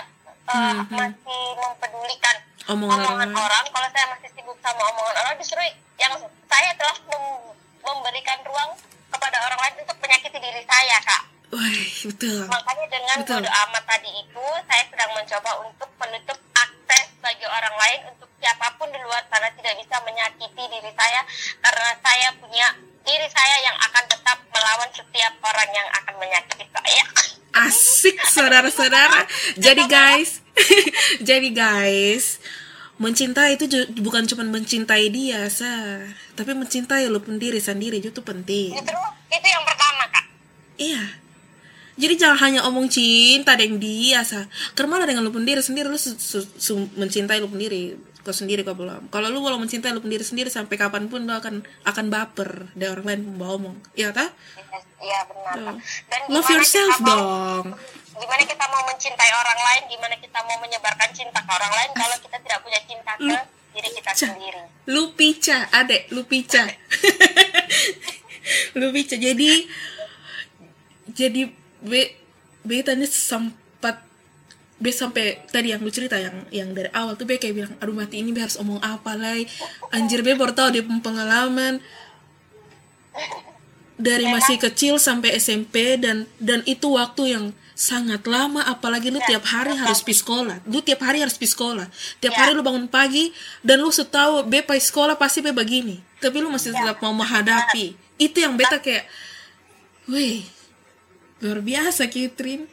uh, Hmm, masih mempedulikan Omongan orang omongan lain. orang kalau saya masih sibuk sama omongan orang justru yang saya telah mem- memberikan ruang kepada orang lain untuk menyakiti diri saya kak Wah, betul. makanya dengan Betul. bodo amat tadi itu saya sedang mencoba untuk menutup akses bagi orang lain untuk siapa pun di luar sana tidak bisa menyakiti diri saya karena saya punya diri saya yang akan tetap melawan setiap orang yang akan menyakiti saya Asik saudara-saudara. Jadi guys, jadi guys, mencintai itu bukan cuma mencintai dia, sa, tapi mencintai lu pun diri sendiri itu penting. justru itu yang pertama kak Iya. Jadi jangan hanya omong cinta dengan dia, sa. Karena dengan lu pun diri sendiri lu su- su- su- mencintai lu pun diri. Kau sendiri kau belum. Kalau lu belum mencintai lu pun diri sendiri sampai kapan pun lu akan akan baper dari orang lain membawa omong. Iya tak? Iya benar dan Love yourself mau- dong. gimana kita mau mencintai orang lain gimana kita mau menyebarkan cinta ke orang lain kalau kita tidak punya cinta ke Lu- diri kita Cah. sendiri Lu pica, adek, lu pica. lu pica. Jadi jadi be be tadi be sampai tadi yang lu cerita yang yang dari awal tuh be kayak bilang aduh mati ini be harus omong apa lagi anjir be baru tahu dia pengalaman. Dari masih kecil sampai SMP dan dan itu waktu yang sangat lama apalagi lu tiap hari harus pergi sekolah. Lu tiap hari harus pergi sekolah. Tiap hari lu bangun pagi dan lu setahu be pergi sekolah pasti be begini. Tapi lu masih tetap mau menghadapi. Itu yang beta kayak wih luar biasa Kitrin.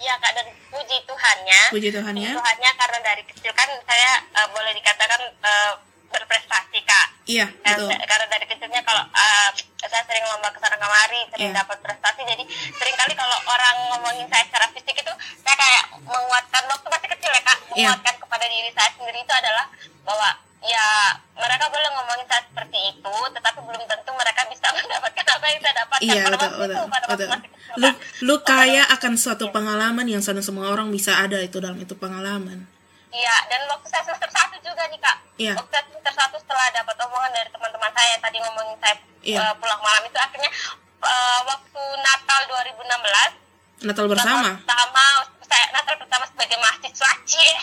Ya kak dan puji Tuhannya. Puji Tuhan ya Tuhannya karena dari kecil kan saya eh, boleh dikatakan eh, berprestasi kak. Iya Dan betul. karena dari kecilnya kalau eh, saya sering lomba ke sana kemari sering Iya. dapat prestasi. Jadi sering kali kalau orang ngomongin saya secara fisik itu saya kayak menguatkan waktu masih kecil ya kak. Iya. menguatkan kepada diri saya sendiri itu adalah bahwa ya mereka boleh ngomongin saya seperti itu tetapi belum tentu mereka bisa mendapatkan apa yang saya dapatkan Iya pada betul waktu betul itu pada waktu betul. masih kecil Lu lu kaya akan suatu pengalaman yang sana semua orang bisa ada itu dalam itu pengalaman. Iya, dan waktu saya semester satu juga nih kak. Iya. Waktu saya semester satu setelah dapat omongan dari teman-teman saya yang tadi ngomongin saya Iya. eh, pulang malam itu akhirnya eh, waktu Natal 2016 Natal bersama. Natal pertama saya Natal pertama sebagai mahasiswa cie.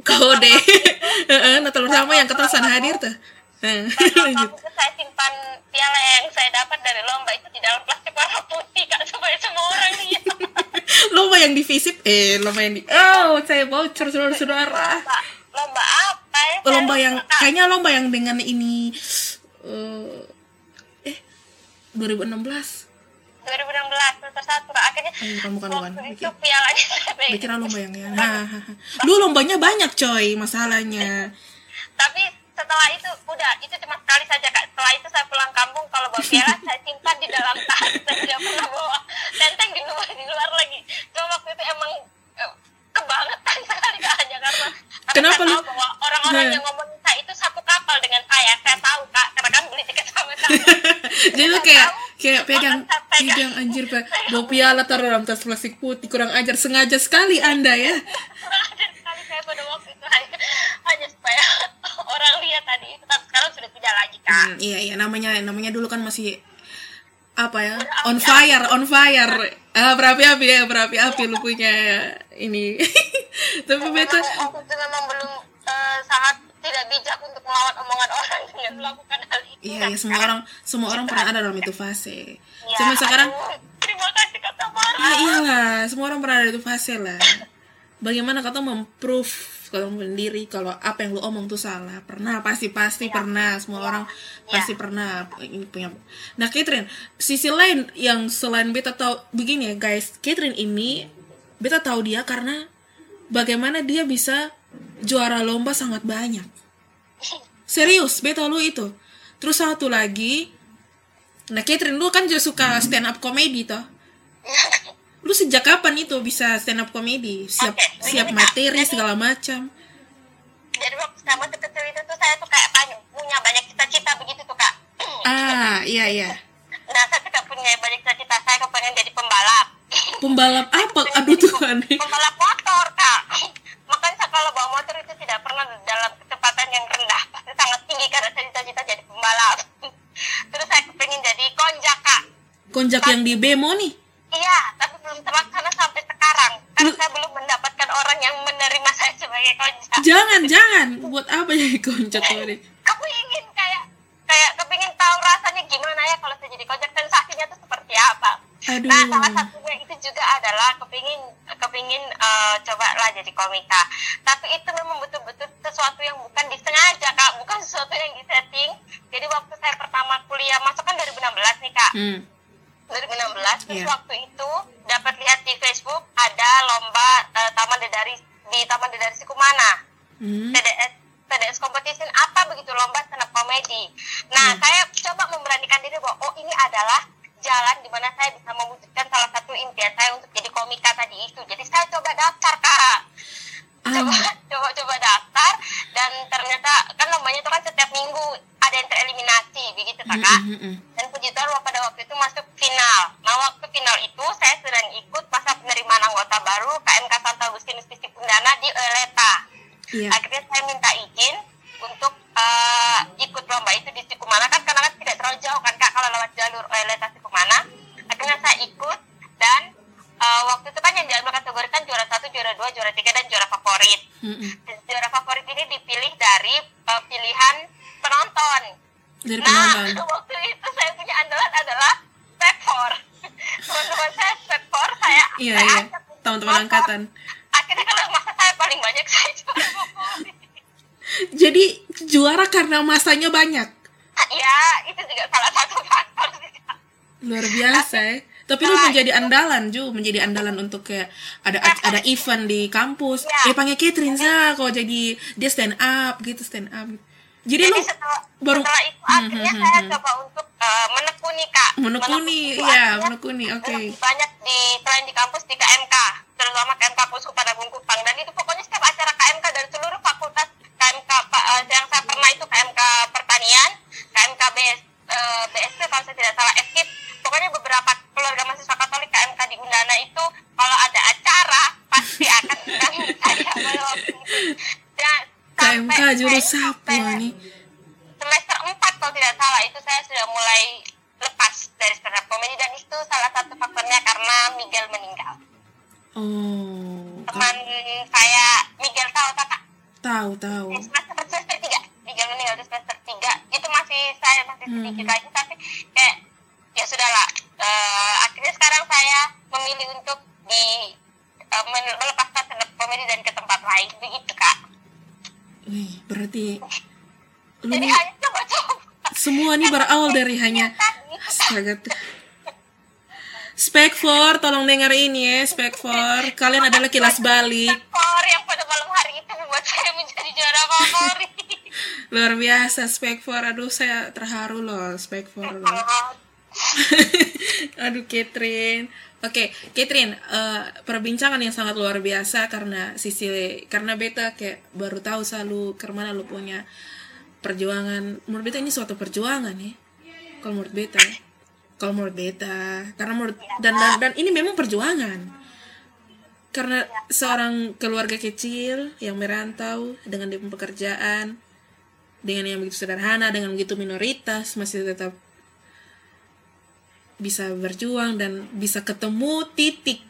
Kode. Heeh, Natal bersama yang ketasan hadir tuh. Nah, lanjut. itu saya simpan piala yang saya dapat dari lomba itu di dalam plastik warna putih kak supaya semua orang lihat. lomba yang divisip eh lomba yang di oh saya bocor saudara-saudara lomba, apa ya? Lomba yang kayaknya lomba yang dengan ini eh eh 2016 2016 semester satu akhirnya bukan, bukan, bukan. itu pialanya Bikin lomba yang ya lu lombanya banyak coy masalahnya. Tapi setelah itu udah itu cuma sekali saja kak. Setelah itu saya pulang kampung kalau bawa piala saya simpan di dalam tas. Saya tidak pernah bawa tenteng di luar di luar lagi. Cuma waktu itu emang eh, kebangetan sekali kak hanya karena karena Kenapa lu- orang-orang Nah. yang ngomongin saya itu satu kapal dengan saya saya tahu kak. Karena kan beli tiket sama-sama jadi lu kayak kayak pegang pegang anjir pak. Bawa piala taruh dalam tas plastik putih. Kurang ajar sengaja sekali anda ya. Kurang ajar sekali saya pada waktu itu. Hanya hanya supaya orang lihat tadi itu. Tapi sekarang sudah tidak lagi kak. Hmm, iya iya. Namanya namanya dulu kan masih apa ya? On fire on fire. Ah berapi-api ya berapi-api lu punya ini. Tapi beta memang aku memang belum eh, sangat tidak bijak untuk melawan omongan orang dengan melakukan hal itu. Iya ya semua orang semua orang pernah ada dalam itu fase. Ya, cuma sekarang aduh, terima kasih kata Mara ah iyalah semua orang pernah ada itu fase lah. Bagaimana kau tuh memprove kalau sendiri kalau apa yang lu omong tuh salah? Pernah pasti pasti pernah. Semua orang pasti pernah ini punya nah Catherine sisi lain yang selain beta tahu begini ya guys Catherine ini beta tahu dia karena bagaimana dia bisa juara lomba sangat banyak. Serius beta lu itu. Terus satu lagi nah Catherine lu kan juga suka stand up comedy toh. Lu sejak kapan itu bisa stand up comedy? Siap Oke, siap materi Jadi- segala macam. Jadi waktu sama kecil itu tuh saya tuh kayak banyak punya banyak cita-cita begitu tuh kak. Ah iya iya. Nah saya tuh punya banyak cita-cita saya kepengen jadi pembalap. Pembalap apa? Aduh Tuhan. Pembalap motor kak saya kalau bawa motor itu tidak pernah dalam kecepatan yang rendah. Pasti sangat tinggi karena saya cita-cita jadi pembalap. Terus saya kepengen jadi konjak kak. Konjak yang di bemo nih? Iya tapi belum terlaksana sampai sekarang. Karena saya belum mendapatkan orang yang menerima saya sebagai konjak. Jangan jangan. Buat apa jadi konjak ini aku ingin kayak kayak kepingin tahu rasanya gimana ya kalau saya jadi konjak? Sensasinya tuh seperti apa aduh Nah, salah satunya itu juga adalah kepingin kepingin eh, coba lah jadi komika. Tapi itu memang betul-betul sesuatu yang bukan disengaja, Kak. Bukan sesuatu yang disetting. Jadi waktu saya pertama kuliah masuk kan 2016 nih, Kak. hmm. 2016 terus Iya. waktu itu dapat lihat di Facebook ada lomba eh, Taman Dedari di Taman Dedari Sikumana. Hmm. TDS TDS competition apa begitu lomba stand up comedy. Nah, saya coba memberanikan diri bahwa oh ini adalah jalan di mana saya bisa mewujudkan salah satu impian saya untuk jadi komika tadi itu. Jadi saya coba daftar kak, coba Ah, coba coba daftar dan ternyata kan lombanya itu kan setiap minggu ada yang tereliminasi begitu hmm, hmm. Dan puji Tuhan pada waktu itu masuk final. Nah waktu final itu saya sedang ikut masa penerimaan anggota baru KMK Santa Agustinus Pundana di Eleta iya akhirnya saya minta izin untuk eh, ikut lomba itu di Sikumana kan karena kan tidak terlalu jauh kan kak kalau lewat jalur Oeleta Sikumana. Akhirnya saya ikut dan eh, waktu itu kan yang diambil kategori kan juara satu juara dua juara tiga dan juara favorit. Hmm, hmm. Dan juara favorit ini dipilih dari eh, pilihan penonton. Dari nah penonton. waktu itu saya punya andalan adalah spekfor teman-teman saya spekfor saya iya saya iya. teman-teman angkatan. Akhirnya kalau masa saya paling banyak saya juara favorit jadi juara karena masanya banyak. Ya itu juga salah satu faktor luar biasa ya. Tapi lu menjadi andalan Ju. Menjadi andalan untuk kayak ada ada event di kampus. Ya. eh panggil Catherine sa kok jadi dia stand up gitu stand up gitu. jadi, jadi lu setelah, baru- setelah itu Hmm, akhirnya hmm, saya hmm. coba untuk eh, menekuni kak. Menekuni iya menekuni oke. lebih banyak di selain di kampus di KMK terutama KMK Pusku pada Bungkupang. Dan itu pokoknya setiap acara KMK dari seluruh fakultas KMK eh, yang saya pernah itu KMK Pertanian KMK BS, eh, BSP kalau saya tidak salah FKIP pokoknya beberapa keluarga mahasiswa Katolik KMK di Undana itu kalau ada acara pasti akan undang saya dan KMK jurus apa nih semester 4 kalau tidak salah itu saya sudah mulai lepas dari stand up comedy. Dan itu salah satu faktornya karena Miguel meninggal. Oh teman saya Miguel tahu? Tahu tahu. Di semester semester 3 Miguel meninggal di semester 3 itu masih saya masih sedikit Hmm. lagi tapi kayak ya sudahlah. Eh, akhirnya sekarang saya memilih untuk di men- melepaskan comedy dan ke tempat lain. Begitu kak. Wih, berarti lu jadi hanya coba-coba. semua nih berawal dari hanya tadi. Astaga tuh. Spek for, tolong dengar ini ya, Spek for. Kalian adalah kilas balik. skor yang pada malam hari itu membuat saya menjadi juara favorit. Luar biasa, Spek for. Aduh, saya terharu loh, Spek for loh. Aduh, Catherine. Oke, Catherine, eh, perbincangan yang sangat luar biasa karena sisi karena beta kayak baru tahu selalu ke mana lu punya perjuangan. Menurut beta ini suatu perjuangan ya. Kalau menurut beta, ya. Kalau menurut beta, karena menurut dan dan, dan ini memang perjuangan. Karena seorang keluarga kecil yang merantau dengan dia pekerjaan, dengan yang begitu sederhana, dengan begitu minoritas masih tetap bisa berjuang dan bisa ketemu titik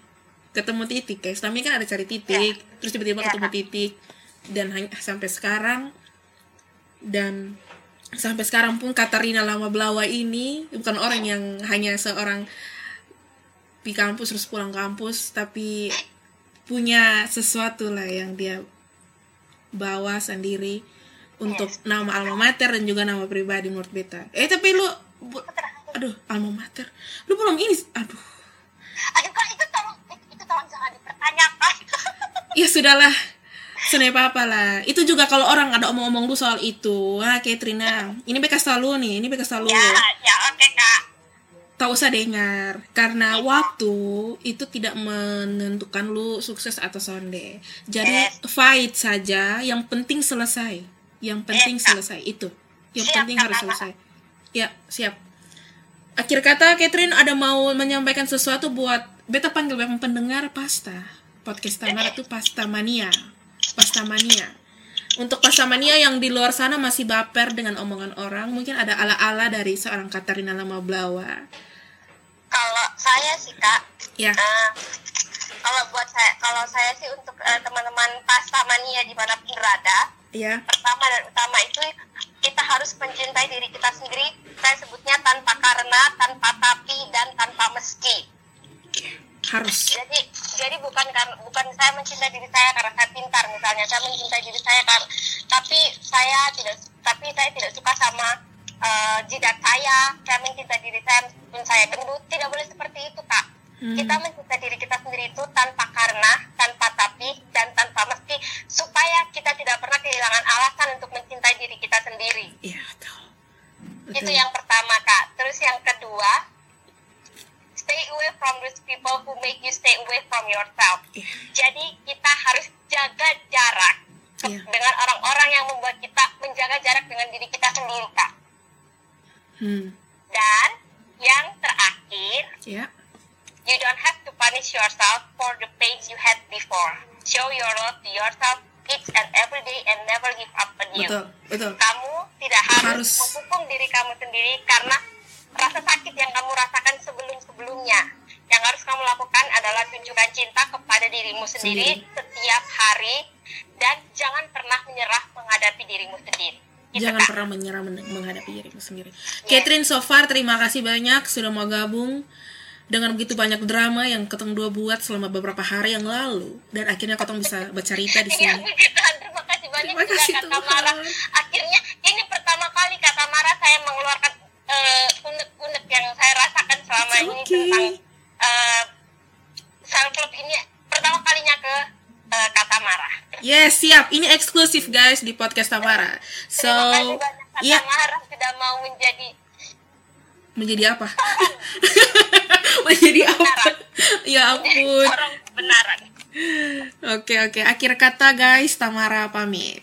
ketemu titik guys ini kan ada cari titik terus tiba-tiba Ya. ketemu titik dan hanya sampai sekarang dan sampai sekarang pun Katarina Lama Belawa ini bukan orang yang hanya seorang di kampus terus pulang kampus tapi punya sesuatu lah yang dia bawa sendiri untuk nama alma mater dan juga nama pribadi menurut beta. Eh tapi lu bu- aduh alma mater. Lu belum ini aduh. Aduh kak itu tolong itu, itu tolong jangan dipertanyakan. Ya sudahlah Senai apa lah. Itu juga kalau orang ada omong-omong lu soal itu. Ah Katrina ini beka selalu nih ini beka selalu ya ya oke kak. Tak usah dengar karena waktu itu tidak menentukan lu sukses atau sonde. Jadi Yes. fight saja yang penting selesai. Yang penting Yes, Kak. selesai itu. Yang Siap, penting Kak harus selesai. Ya siap. Akhir kata Catherine ada mau menyampaikan sesuatu buat beta panggil beta pendengar pasta. Podcast Tamara tuh pasta mania pasta mania. Untuk pasta mania yang di luar sana masih baper dengan omongan orang mungkin ada ala-ala dari seorang Katarina Lama Blawa kalau saya sih kak ya. eh, kalau buat saya kalau saya sih untuk eh, teman-teman pasta mania di mana pun berada ya. pertama dan utama itu kita harus mencintai diri kita sendiri. Saya sebutnya tanpa karena tanpa tapi dan tanpa meski harus. Jadi jadi bukan karena bukan saya mencintai diri saya karena saya pintar misalnya. Saya mencintai diri saya karena tapi saya tidak tapi saya tidak suka sama eh, jidat saya. Saya mencintai diri saya meskipun saya gendut tidak boleh seperti itu kak. Hmm. kita mencintai diri kita sendiri itu tanpa karena tanpa tapi dan tanpa mesti supaya kita tidak pernah kehilangan alasan untuk mencintai diri kita sendiri. Ya betul. Itu betul. yang pertama kak. Terus yang kedua those people who make you stay away from yourself Iya. jadi kita harus jaga jarak Iya. dengan orang-orang yang membuat kita menjaga jarak dengan diri kita sendiri kak hmm dan yang terakhir ya you don't have to punish yourself for the pains you had before show your love to yourself each and every day and never give up on you betul betul kamu tidak harus, Harus. menghukum diri kamu sendiri karena rasa sakit yang kamu rasakan sebelum-sebelumnya. Yang harus kamu lakukan adalah tunjukkan cinta kepada dirimu sendiri Sendiri. setiap hari dan jangan pernah menyerah menghadapi dirimu sendiri. Gitu, jangan Kak. pernah menyerah men- menghadapi dirimu sendiri Catherine so far terima kasih banyak sudah mau gabung dengan begitu banyak drama yang ketong dua buat selama beberapa hari yang lalu dan akhirnya ketong bisa bercerita di Iya, sini puji Tuhan. Terima kasih banyak Terima juga kasih, Kak Tuhan. Tamara. Akhirnya ini pertama kali Kak Tamara saya mengeluarkan eh, unek-unek yang saya rasakan selama It's ini okay. tentang eh, self love ini pertama kalinya ke eh, Kak Tamara. yes siap. Ini eksklusif guys di podcast Tamara so Terima kasih banyak Kak ya Tamara sudah mau menjadi menjadi apa? Menjadi apa? ya ampun. Orang kebenaran. Oke oke, akhir kata guys, Tamara pamit.